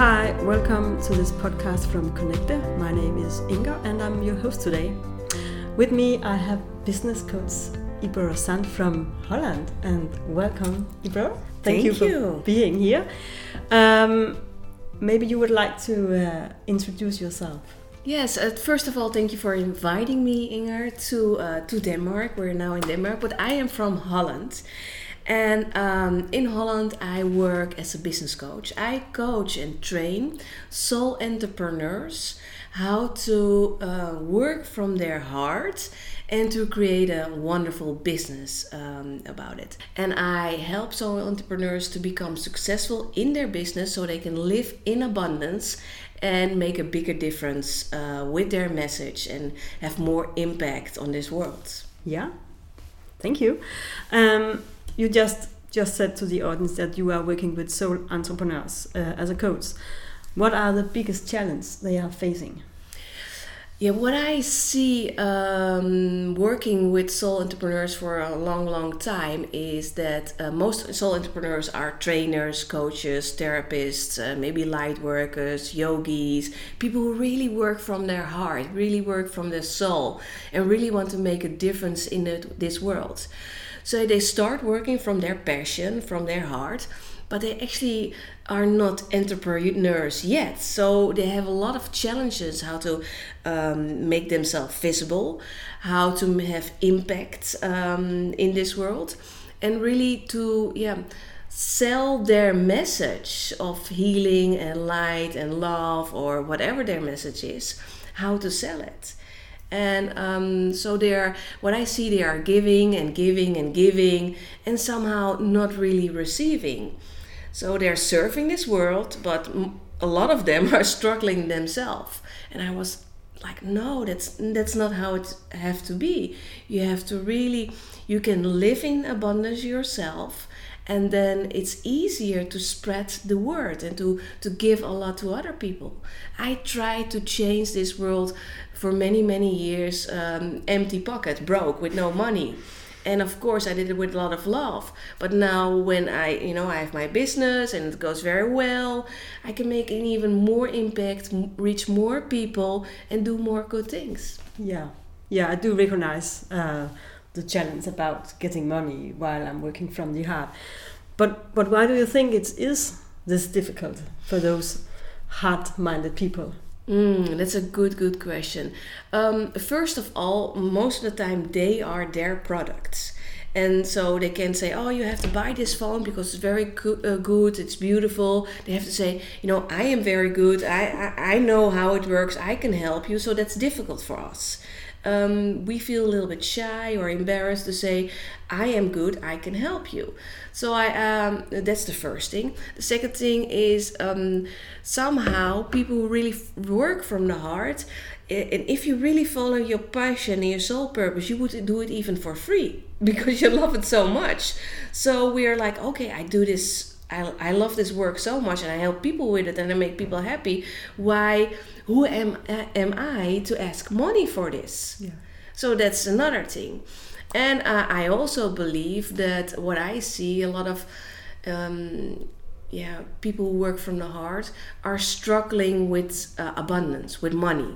Hi, welcome to this podcast from Connecte. My name is Inga and I'm your host today. With me, I have business coach Ibro Sand from Holland. And welcome, Ibro. Thank, Thank you for being here. Um, maybe you would like to uh, introduce yourself. Yes, uh, first of all, thank you for inviting me, Inger, to uh, to Denmark. We're now in Denmark, but I am from Holland. And um, in Holland, I work as a business coach. I coach and train sole entrepreneurs how to uh, work from their heart and to create a wonderful business um, about it. And I help sole entrepreneurs to become successful in their business so they can live in abundance and make a bigger difference uh, with their message and have more impact on this world. Yeah, thank you. Um, you just just said to the audience that you are working with sole entrepreneurs uh, as a coach. What are the biggest challenges they are facing? Yeah, what I see um, working with sole entrepreneurs for a long, long time is that uh, most sole entrepreneurs are trainers, coaches, therapists, uh, maybe light workers, yogis, people who really work from their heart, really work from their soul, and really want to make a difference in it, this world. So they start working from their passion, from their heart, but they actually are not entrepreneurs yet. So they have a lot of challenges how to um, make themselves visible, how to have impact um, in this world, and really to yeah sell their message of healing and light and love or whatever their message is, how to sell it and um, so they are what i see they are giving and giving and giving and somehow not really receiving. So they're serving this world but a lot of them are struggling themselves. And i was like no that's that's not how it have to be. You have to really you can live in abundance yourself and then it's easier to spread the word and to to give a lot to other people. I tried to change this world for many many years um, empty pocket broke with no money. And of course i did it with a lot of love. But now when i you know i have my business and it goes very well i can make an even more impact reach more people and do more good things. Yeah. Yeah i do recognize uh, the challenge about getting money while i'm working from the heart but but why do you think it is this difficult for those hard-minded people Mm, that's a good, good question. Um, first of all, most of the time they are their products. And so they can say, oh, you have to buy this phone because it's very uh, good, it's beautiful. They have to say, you know, I am very good, I, I, I know how it works, I can help you. So that's difficult for us um, we feel a little bit shy or embarrassed to say, I am good, I can help you. So I um, that's the first thing. The second thing is um, somehow people who really work from the heart, and if you really follow your passion and your soul purpose, you would do it even for free because you love it so much. So we are like, okay, I do this I, I love this work so much and I help people with it and I make people happy. Why? Who am am I to ask money for this? Yeah. So that's another thing. And uh, I also believe that what I see a lot of um, yeah people who work from the heart are struggling with uh, abundance, with money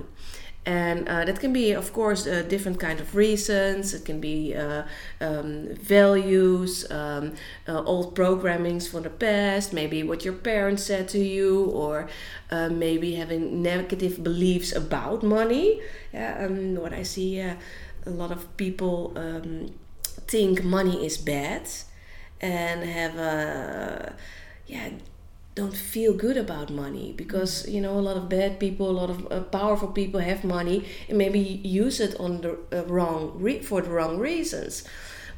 and uh, that can be of course uh, different kind of reasons. It can be uh, um, values um, uh, old programmings from the past maybe what your parents said to you or uh, maybe having negative beliefs about money. Yeah um, what i see a lot of people um, think money is bad and have a yeah don't feel good about money because you know a lot of bad people a lot of uh, powerful people have money and maybe use it on the uh, wrong re- for the wrong reasons.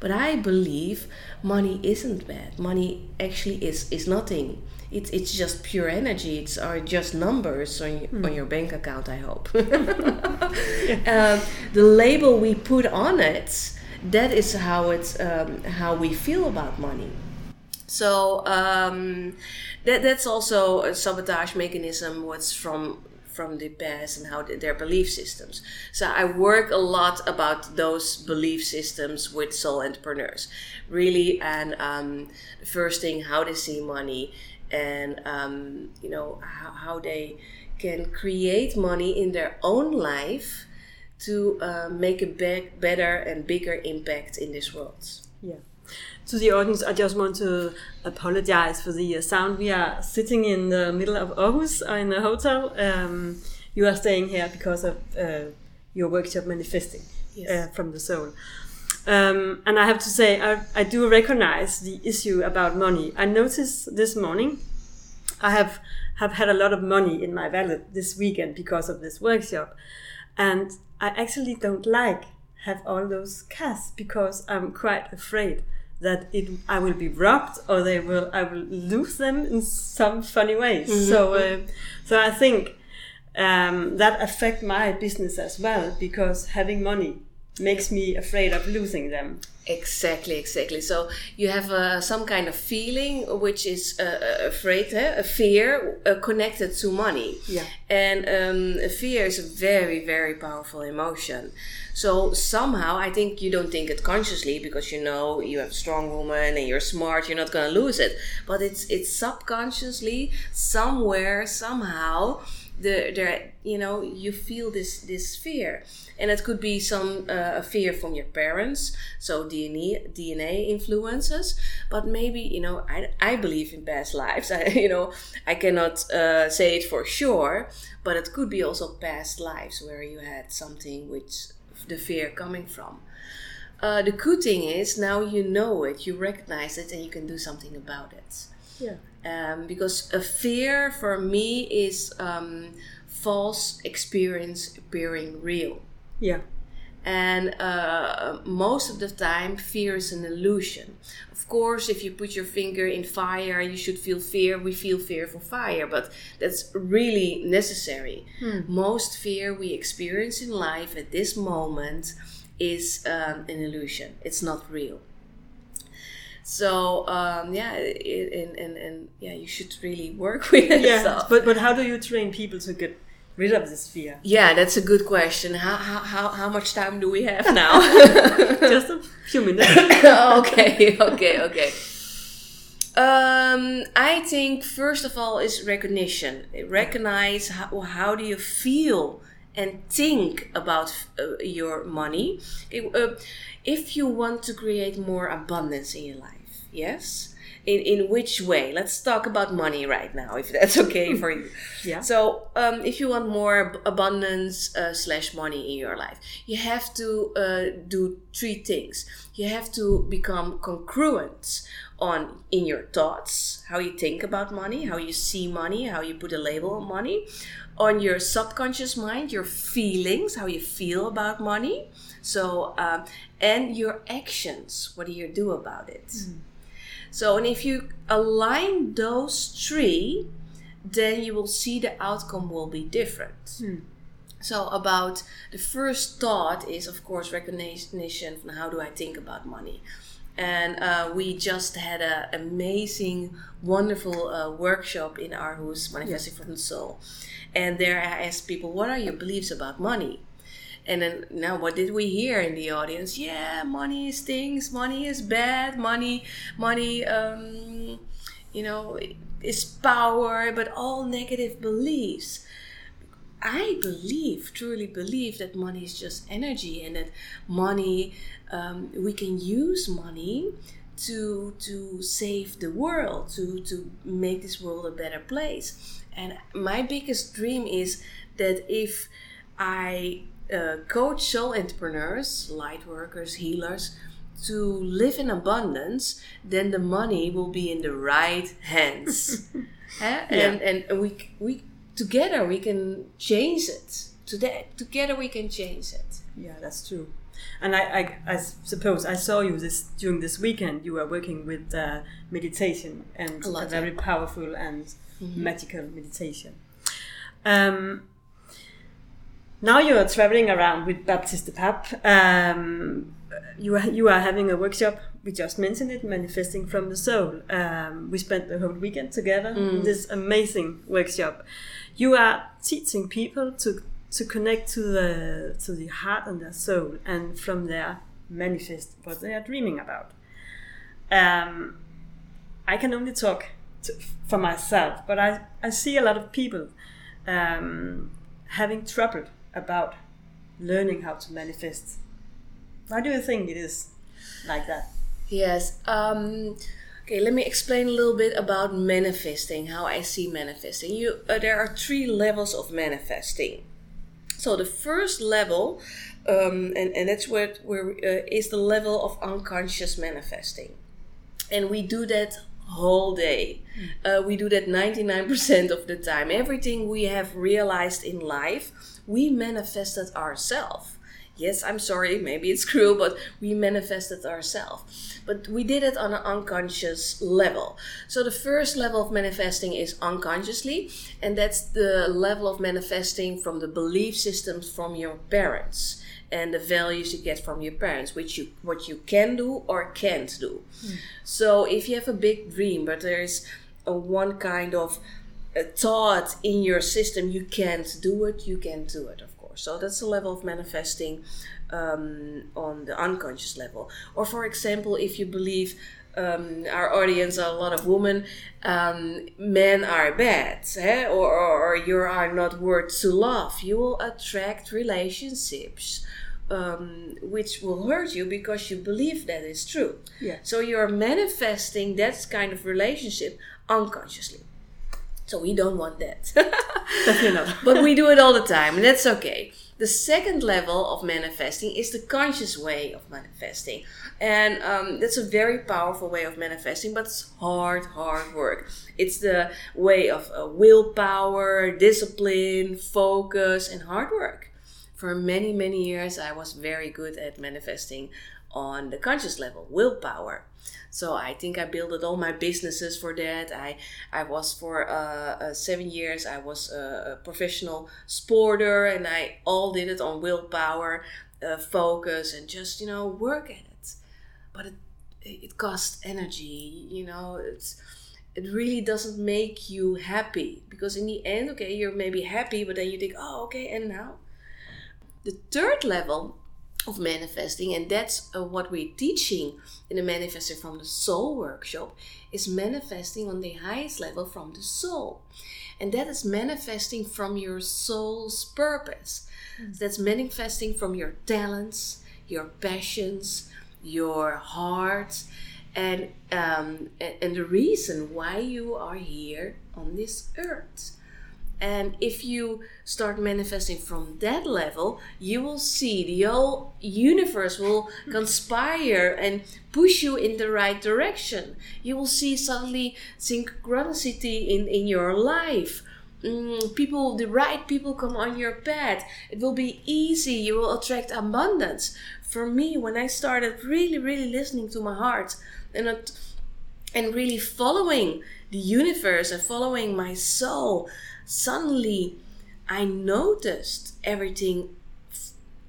But i believe money isn't bad. Money actually is is nothing. It's it's just pure energy. It's are just numbers on, mm. on your bank account i hope. Um, the label we put on it that is how it's um, how we feel about money so um, that that's also a sabotage mechanism. What's from from the past and how their belief systems. So I work a lot about those belief systems with soul entrepreneurs, really. And um, first thing, how they see money, and um, you know how, how they can create money in their own life to uh, make a be- better and bigger impact in this world. Yeah. To the audience, I just want to apologize for the uh, sound. We are sitting in the middle of Aarhus uh, in a hotel. Um, you are staying here because of uh, your workshop manifesting Yes. uh, from the soul. Um, and I have to say, I, I do recognize the issue about money. I noticed this morning I have have had a lot of money in my wallet this weekend because of this workshop, and I actually don't like have all those cash because I'm quite afraid that it I will be robbed or they will I will lose them in some funny ways. So uh, so I think um, that affect my business as well because having money makes me afraid of losing them. Exactly, exactly. So you have uh, some kind of feeling which is uh, uh, afraid, eh? a fear uh, connected to money. Yeah. And um, fear is a very, very powerful emotion. So somehow, I think you don't think it consciously because you know you have a strong woman and you're smart. You're not gonna lose it, but it's it's subconsciously somewhere somehow the the you know you feel this this fear and it could be some uh, a fear from your parents so dna dna influences but maybe you know i, I believe in past lives I, you know i cannot uh, say it for sure but it could be also past lives where you had something which the fear coming from uh, the good thing is now you know it you recognize it and you can do something about it Yeah. um, because a fear for me is um, false experience appearing real. Yeah. And uh, most of the time, fear is an illusion. Of course, if you put your finger in fire, you should feel fear. We feel fear for fire, but that's really necessary. Most fear we experience in life at this moment is um, an illusion, it's not real. So um, yeah, it, and, and and yeah, you should really work with it. Yeah. But but how do you train people to get rid of this fear? Yeah, that's a good question. How how how, how much time do we have now? Just a few minutes. okay, okay, okay. Um, I think first of all is recognition. Recognize how, how do you feel and think about uh, your money. It- uh, if you want to create more abundance in your life, yes. In, in which way? Let's talk about money right now, if that's okay for you. Yeah. So, um, if you want more abundance uh, slash money in your life, you have to uh, do three things. You have to become congruent on in your thoughts, how you think about money, how you see money, how you put a label on money, on your subconscious mind, your feelings, how you feel about money. So, um, and your actions, what do you do about it? So, and if you align those three, then you will see the outcome will be different. So, about the first thought is, of course, recognition from how do I think about money. And uh, we just had an amazing, wonderful uh, workshop in Aarhus, Manifesting from the Soul. And there I asked people, what are your beliefs about money? And then now, what did we hear in the audience? Yeah, money stinks. Money is bad. Money, money, um, you know, is power. But all negative beliefs. I believe, truly believe that money is just energy, and that money, um, we can use money to to save the world, to to make this world a better place. And my biggest dream is that if I uh, coach soul entrepreneurs, light workers, healers, to live in abundance, then the money will be in the right hands. Eh? and, and we, we together we can change it. Today, together we can change it. Yeah, that's true. And I, I, I suppose I saw you this during this weekend. You were working with uh, meditation and A a very powerful and magical meditation. Um, now you are traveling around with Baptist de Pape. Um, you are you are having a workshop. We just mentioned it, manifesting from the soul. Um, we spent the whole weekend together in this amazing workshop. You are teaching people to to connect to the to the heart and their soul, and from there manifest what they are dreaming about. Um, I can only talk to, for myself, but I, I see a lot of people um, having trouble about learning how to manifest. Why do you think it is like that? Yes. Um, okay, let me explain a little bit about manifesting, how I see manifesting. You, uh, there are three levels of manifesting. So the first level, um, and, and that's where, where uh, is the level of unconscious manifesting. And we do that whole day. Uh, we do that 99% of the time. Everything we have realized in life, we manifested ourselves. Yes, I'm sorry, maybe it's cruel, but we manifested ourselves. But we did it on an unconscious level. So the first level of manifesting is unconsciously, and that's the level of manifesting from the belief systems from your parents and the values you get from your parents, which you what you can do or can't do. Mm. So if you have a big dream, but there's a one kind of thought in your system, you can't do it. You can do it, of course. So that's the level of manifesting um, on the unconscious level. Or for example, if you believe um, our audience are a lot of women, um, men are bad, eh? or, or, or, you are not worth to love, you will attract relationships um, which will hurt you because you believe that is true. Yeah. So you're manifesting that kind of relationship unconsciously. So we don't want that. Definitely not. but we do it all the time, and that's okay. The second level of manifesting is the conscious way of manifesting. And um, that's a very powerful way of manifesting, but it's hard, hard work. It's the way of uh, willpower, discipline, focus, and hard work for many, many years, I was very good at manifesting on the conscious level, willpower. So I think I built all my businesses for that. I I was for uh, uh, seven years. I was a, professional sporter, and I all did it on willpower, uh, focus, and just you know work at it. But it it costs energy. You know it's it really doesn't make you happy because in the end, okay, you're maybe happy, but then you think, oh, okay, and now the third level of manifesting, and that's uh, what we're teaching in the Manifesting from the Soul workshop, is manifesting on the highest level from the soul. And that is manifesting from your soul's purpose. Mm. That's manifesting from your talents, your passions, your heart, and um, and the reason why you are here on this earth. And if you start manifesting from that level, you will see the whole universe will conspire and push you in the right direction. You will see suddenly synchronicity in, in your life. Mm, people, the right people come on your path. It will be easy. You will attract abundance. For me, when I started really, really listening to my heart and and really following the universe and following my soul, suddenly I noticed everything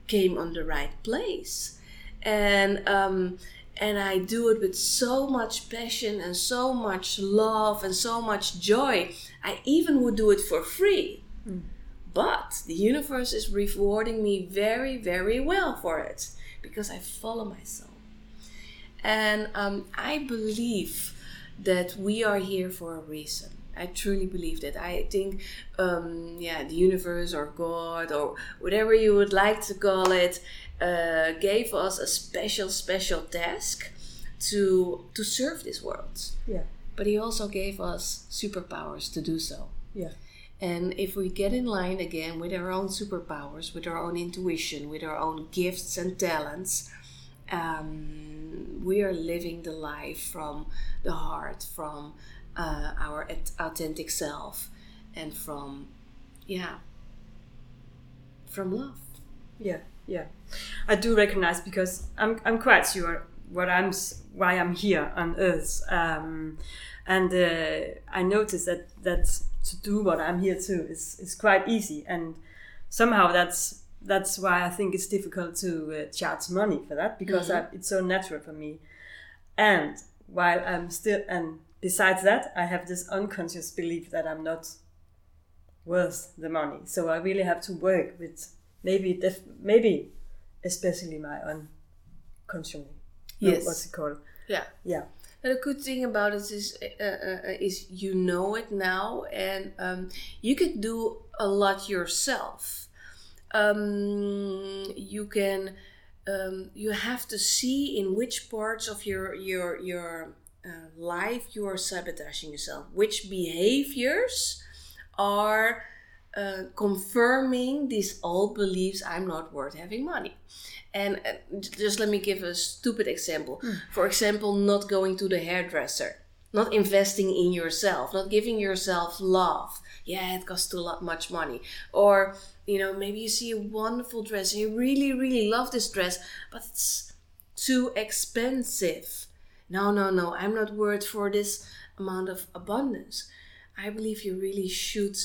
came on the right place. And um, and I do it with so much passion and so much love and so much joy. I even would do it for free. Mm. But the universe is rewarding me very, very well for it because I follow my soul. And um, I believe that we are here for a reason. I truly believe that. I think, um, yeah, the universe or God or whatever you would like to call it uh, gave us a special, special task to to serve this world. Yeah. But He also gave us superpowers to do so. Yeah. And if we get in line again with our own superpowers, with our own intuition, with our own gifts and talents, um, we are living the life from the heart, from uh, our authentic self and from yeah from love. Yeah yeah. I do recognize because i'm, I'm quite sure what i'm why i'm here on earth um, and uh, i notice that that to do what i'm here to is, is quite easy and somehow that's that's why i think it's difficult to uh, charge money for that because mm-hmm. I, it's so natural for me. And while i'm still and besides that, I have this unconscious belief that I'm not worth the money. So I really have to work with maybe def- maybe especially my unconscious. Yes. What's it called? Yeah. Yeah. The good thing about it is, uh, uh, is you know it now, and um, you can do a lot yourself. Um, you can, um, you have to see in which parts of your your your uh, life you are sabotaging yourself. Which behaviors are uh, confirming these old beliefs? I'm not worth having money. And uh, just let me give a stupid example. Mm. For example, not going to the hairdresser, not investing in yourself, not giving yourself love. Yeah, it costs too much money. Or, you know, maybe you see a wonderful dress and you really, really love this dress, but it's too expensive. No, no, no, I'm not worth for this amount of abundance. I believe you really should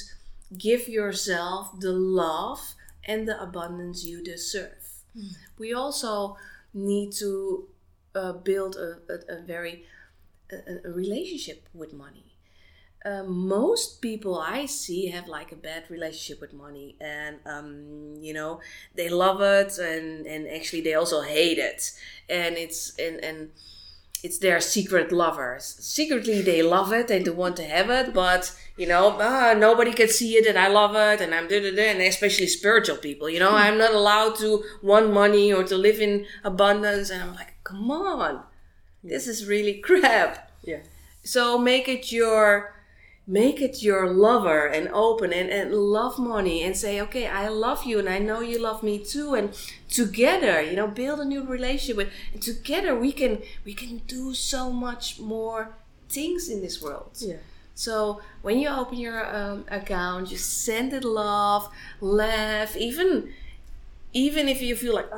give yourself the love and the abundance you deserve. Mm. We also need to uh, build a, a, a very a, a, relationship with money. Uh, most people I see have like a bad relationship with money, and um, you know they love it, and and actually they also hate it, and it's and and it's their secret lovers. Secretly, they love it and they want to have it, but you know, ah, nobody can see it and I love it and I'm da da da. And especially spiritual people, you know, hmm. I'm not allowed to want money or to live in abundance. And I'm like, come on, this is really crap. Yeah. So make it your make it your lover and open and, and love money and say okay i love you and i know you love me too and together you know build a new relationship with and together we can we can do so much more things in this world yeah so when you open your um, account you send it love laugh even even if you feel like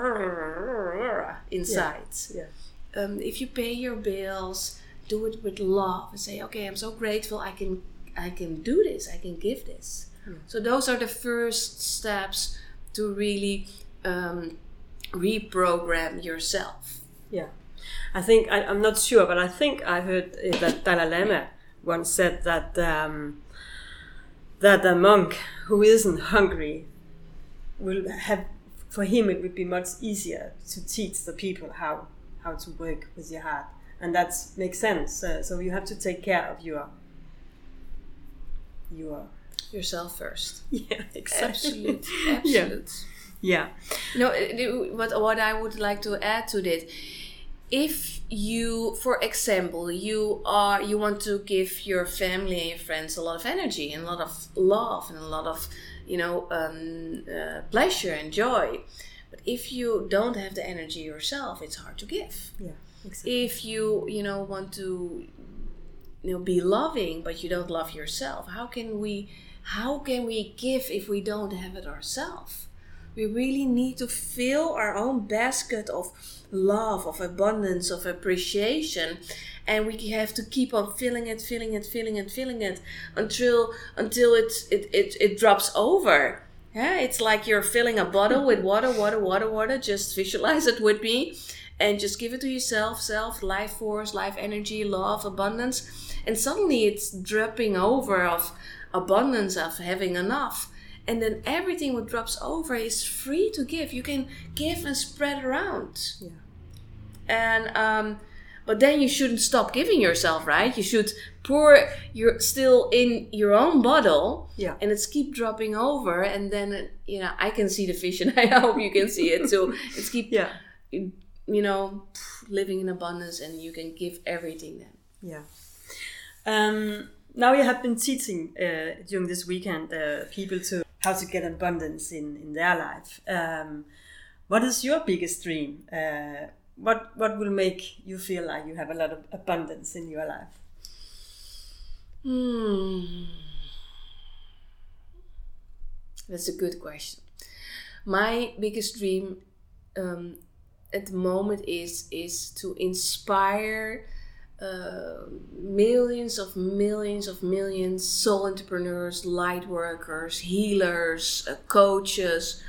inside yeah. yeah. Um, if you pay your bills do it with love and say okay i'm so grateful i can I can do this, I can give this. Yeah. So those are the first steps to really um, reprogram yourself. Yeah, I think I, am not sure, but I think I heard that Dalai Lama once said that um, that a monk who isn't hungry will have for him it would be much easier to teach the people how how to work with your heart, and that makes sense. Uh, so you have to take care of your you are yourself first. Yeah, exactly. Absolute, absolute. Yeah. yeah. No, what what I would like to add to this, if you, for example, you are you want to give your family and friends a lot of energy and a lot of love and a lot of you know um, uh, pleasure and joy, but if you don't have the energy yourself, it's hard to give. Yeah. Exactly. If you you know want to you know be loving but you don't love yourself. How can we how can we give if we don't have it ourselves we really need to fill our own basket of love of abundance of appreciation and we have to keep on filling it filling it filling it filling it until until it it, it, it drops over. Yeah it's like you're filling a bottle with water water water water just visualize it with me and just give it to yourself self life force life energy love abundance. And suddenly it's dripping over of abundance of having enough. And then everything what drops over is free to give. You can give and spread around. Yeah. And um but then you shouldn't stop giving yourself right? You should pour your still in your own bottle yeah. and it's keep dropping over and then you know i can see the vision i hope you can see it so it's keep yeah you know living in abundance and you can give everything then yeah um, now you have been teaching uh, during this weekend uh, people to how to get abundance in, in their life. Um, what is your biggest dream? Uh, what what will make you feel like you have a lot of abundance in your life? Hmm. That's a good question. My biggest dream um, at the moment is is to inspire uh, millions of millions of millions soul entrepreneurs, light workers, healers, uh, coaches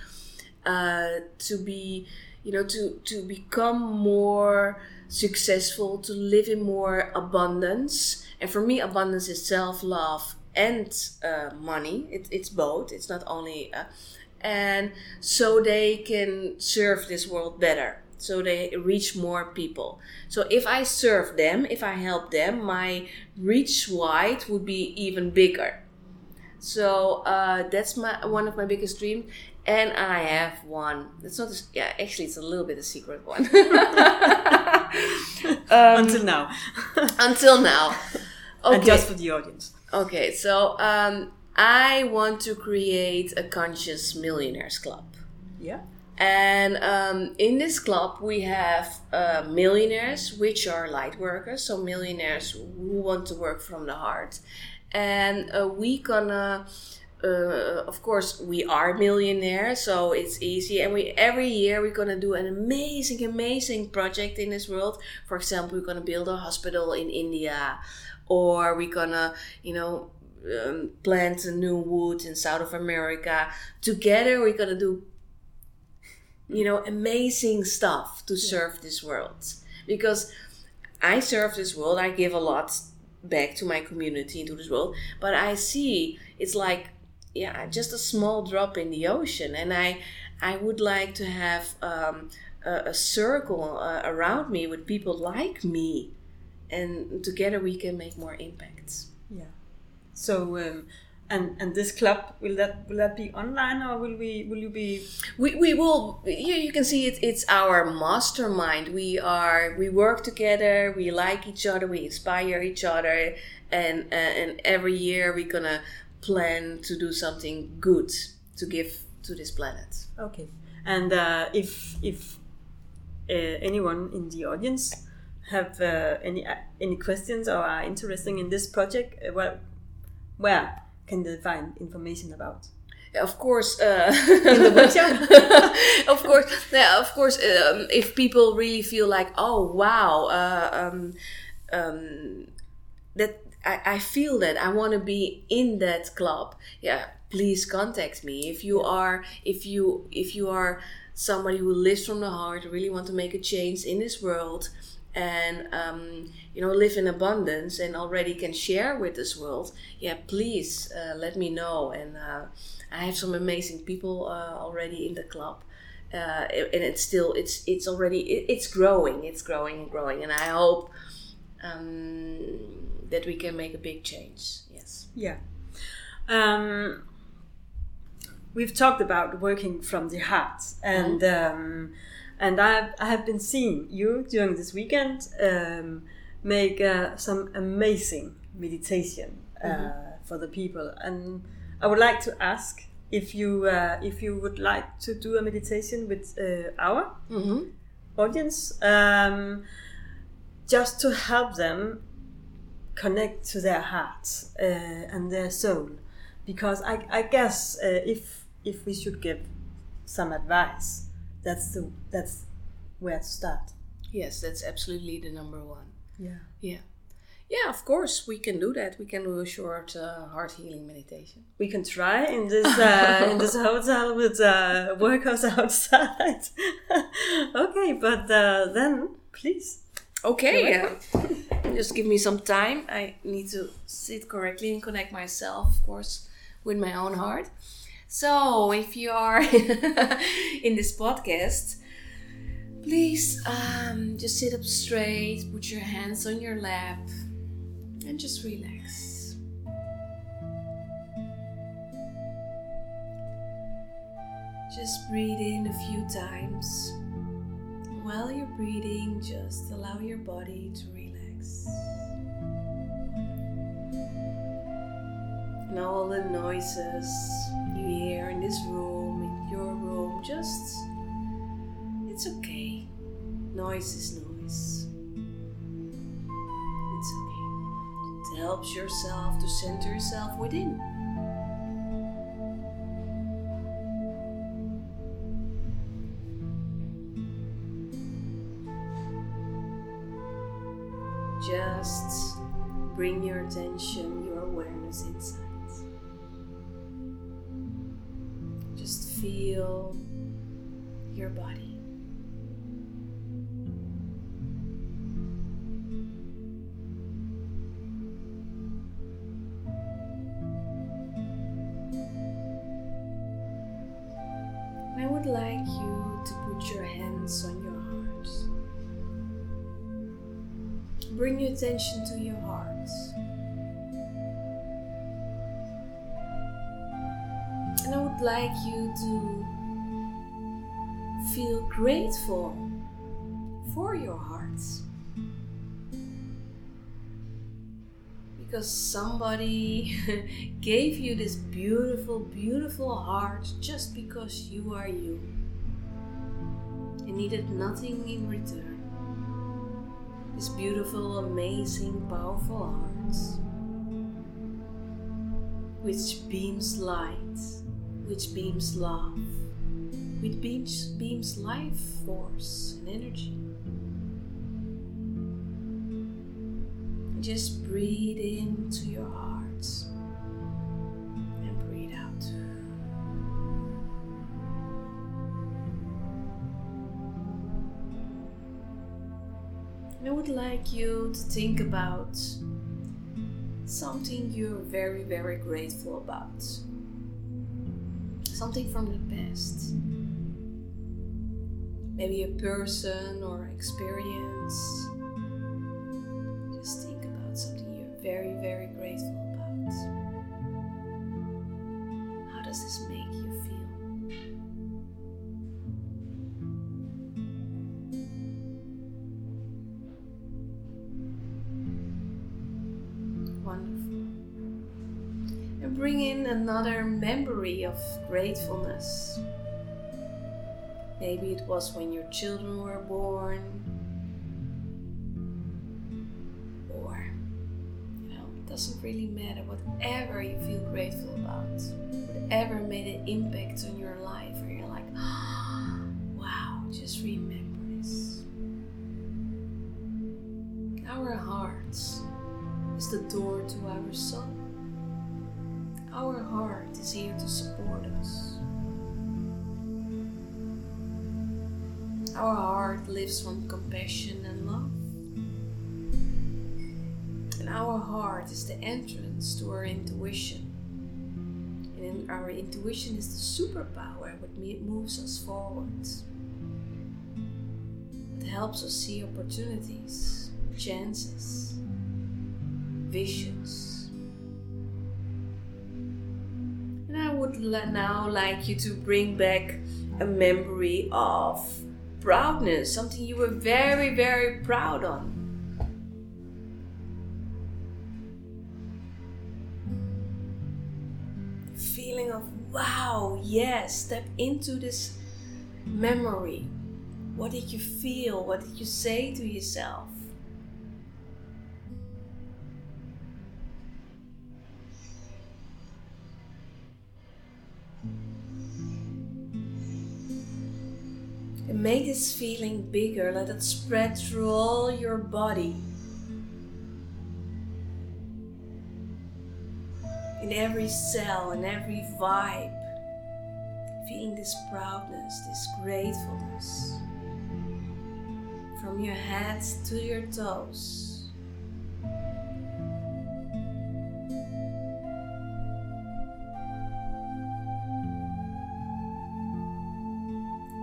uh, to be, you know, to to become more successful, to live in more abundance. And for me, abundance is self love and uh, money. It, it's both. It's not only, uh, and so they can serve this world better so they reach more people. So if I serve them, if I help them, my reach wide would be even bigger. So uh, that's my one of my biggest dreams, and I have one. It's not. A, yeah, actually, it's a little bit a secret one. um, until now. until now. Okay. And just for the audience. Okay, so um, I want to create a conscious millionaires club. Yeah. And um, in this club, we have uh, millionaires, which are light workers, so millionaires who want to work from the heart. And uh, we gonna, uh, of course, we are millionaires, so it's easy. And we every year we're gonna do an amazing, amazing project in this world. For example, we're gonna build a hospital in India, or we're gonna, you know, um, plant a new wood in South of America. Together, we're gonna do you know, amazing stuff to serve this world. Because I serve this world, I give a lot back to my community, to this world, but I see it's like, yeah, just a small drop in the ocean. And I, I would like to have um, a, a, circle uh, around me with people like me, and together we can make more impacts. Yeah. So, um, and and this club will that will that be online or will we will you be? We, we will yeah you can see it it's our mastermind. We are we work together we like each other we inspire each other and uh, and every year we're gonna plan to do something good to give to this planet. Okay. And uh, if if uh, anyone in the audience have uh, any uh, any questions or are interested in this project uh, well where can they find information about? Of course, uh, in the website. of course, yeah, of course. Um, if people really feel like, oh wow, uh, um, um, that I, I feel that I want to be in that club. Yeah, please contact me. If you are, if you, if you are somebody who lives from the heart, really want to make a change in this world, and um, you know live in abundance and already can share with this world yeah please uh, let me know. And uh, i have some amazing people uh, already in the club uh, and it's still it's it's already it's growing it's growing and growing. And i hope um, that we can make a big change. Yes. Yeah. Um, we've talked about working from the heart and mm-hmm. um, and I've, I have been seeing you during this weekend um, make uh, some amazing meditation uh, mm-hmm. for the people, and I would like to ask if you uh, if you would like to do a meditation with uh, our mm-hmm. audience, um, just to help them connect to their hearts uh, and their soul, because I, I guess uh, if if we should give some advice that's the that's where to start. Yes, that's absolutely the number one. Yeah. Yeah. Yeah, of course we can do that. We can do a short uh, heart healing meditation. We can try in this uh, in this hotel with uh, workers outside. okay, but uh, then please. Okay, yeah. just give me some time. I need to sit correctly and connect myself, of course, with my own heart. So, if you are in this podcast, please um, just sit up straight, put your hands on your lap, and just relax. Just breathe in a few times. While you're breathing, just allow your body to relax. And all the noises you hear in this room, in your room, just it's okay. Noise is noise. It's okay. It helps yourself to center yourself within. Because somebody gave you this beautiful, beautiful heart just because you are you and needed nothing in return. This beautiful, amazing, powerful heart which beams light, which beams love, which beams, beams life force and energy. Just breathe into your heart and breathe out. I would like you to think about something you're very, very grateful about. Something from the past. Maybe a person or experience. Very, very grateful about. How does this make you feel? Wonderful. And bring in another memory of gratefulness. Maybe it was when your children were born, really matter. Whatever you feel grateful about, whatever made an impact on your life, where you're like, wow, just remember this. Our hearts is the door to our soul. Our heart is here to support us. Our heart lives from compassion and love. Our heart is the entrance to our intuition. And our intuition is the superpower that moves us forward. It helps us see opportunities, chances, visions. And I would now like you to bring back a memory of proudness, something you were very, very proud on. Wow, yes, step into this memory. What did you feel? What did you say to yourself? And make this feeling bigger. Let it spread through all your body. In every cell, in every vibe. Feeling this proudness, this gratefulness. From your head to your toes.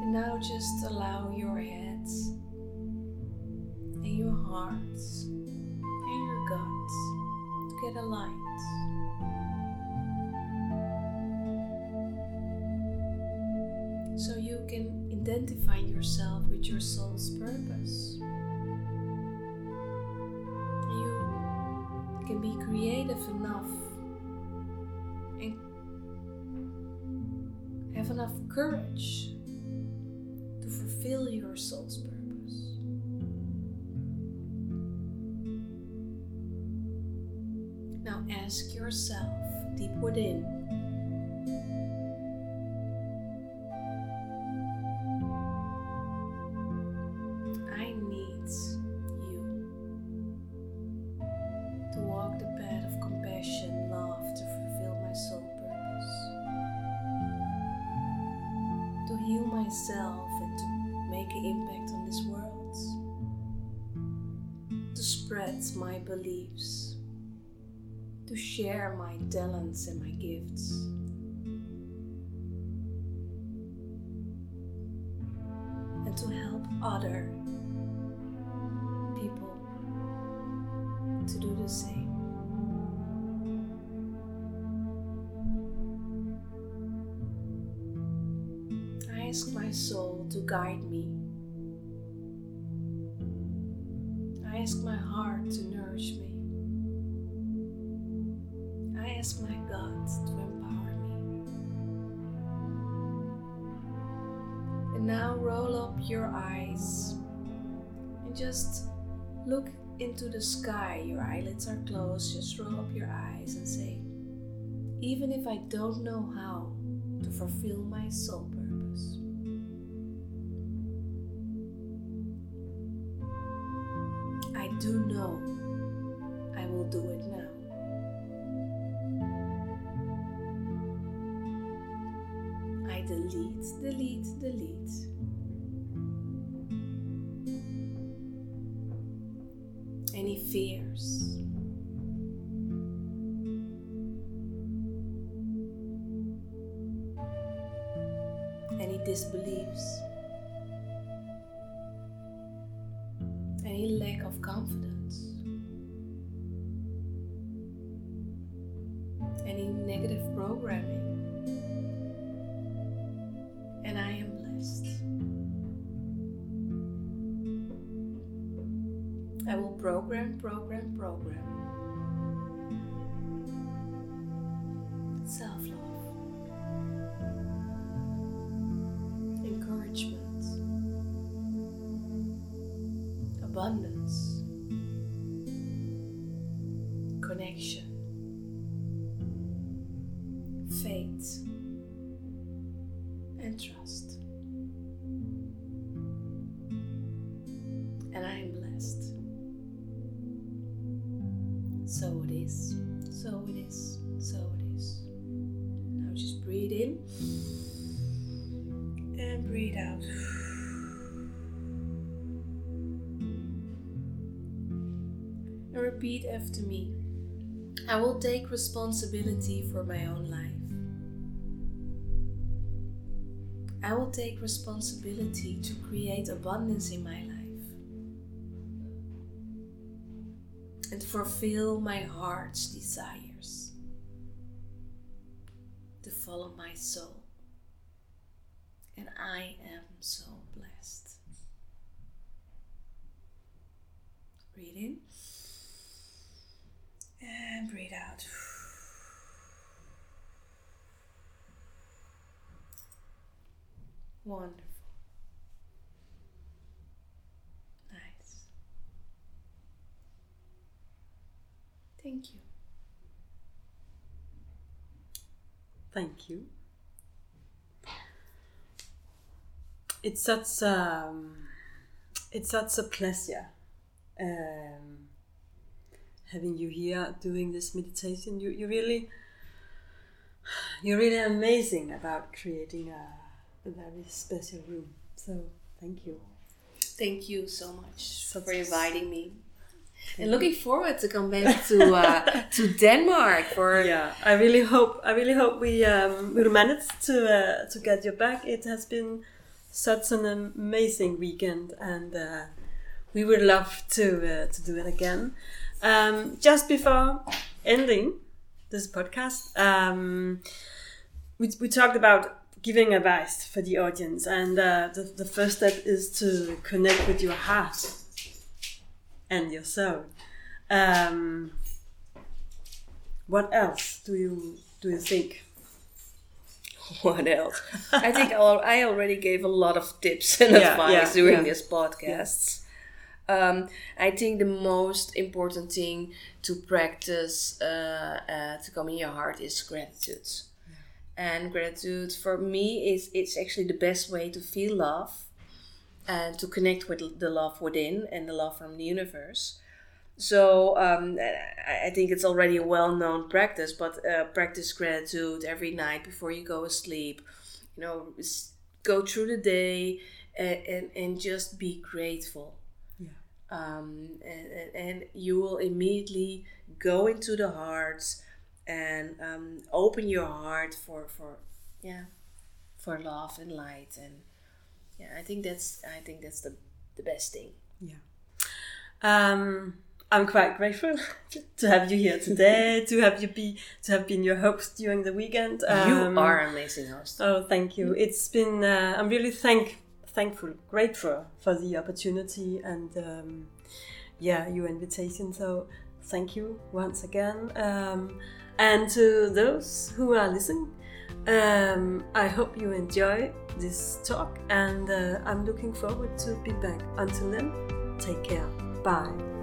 And now just allow your heads and your hearts and your guts to get aligned. Can identify yourself with your soul's purpose. You can be creative enough and have enough courage to fulfill your soul's purpose. Now ask yourself deep within. Share my talents and my gifts. And to help other people to do the same. I ask my soul to guide me. I ask my heart to nourish me. Ask my God to empower me. And now roll up your eyes and just look into the sky. Your eyelids are closed. Just roll up your eyes and say, even if I don't know how to fulfill my soul purpose. I do know I will do it now. Any disbeliefs. Any lack of confidence. Repeat after me. I will take responsibility for my own life. I will take responsibility to create abundance in my life and fulfill my heart's desires to follow my soul. And I am so blessed. Breathe in and breathe out. Wonderful. Nice. Thank you. Thank you. It's such um, it's such a pleasure um, having you here doing this meditation. You you really you're really amazing about creating a, a very special room. So thank you. Thank you so much for inviting me. And looking forward to come back to uh, to Denmark for yeah i really hope i really hope we um, will manage to uh, to get you back it has been such an amazing weekend and uh, we would love to uh, to do it again um, just before ending this podcast um, we, we talked about giving advice for the audience and uh, the, the first step is to connect with your heart and your soul um, what else do you do you think? what else? I think I'll, I already gave a lot of tips and Yeah, advice yeah, during yeah. this podcasts. Um, I think the most important thing to practice uh, uh, to come in your heart is gratitude. And gratitude for me is it's actually the best way to feel love and to connect with the love within and the love from the universe. So um, I I think it's already a well-known practice, but uh, practice gratitude every night before you go asleep. You know, go through the day and, and, and just be grateful. Um, and, and, and you will immediately go into the heart and um, open your heart for, for yeah for love and light and yeah, I think that's I think that's the the best thing. Yeah. Um, I'm quite grateful to have you here today, to have you be to have been your host during the weekend. Um, you are an amazing host. Oh, thank you. It's been uh, I'm really thank thankful, grateful for the opportunity and um, yeah, your invitation. So thank you once again. Um, and to those who are listening, um, I hope you enjoy this talk, and uh, I'm looking forward to be back. Until then, take care. Bye.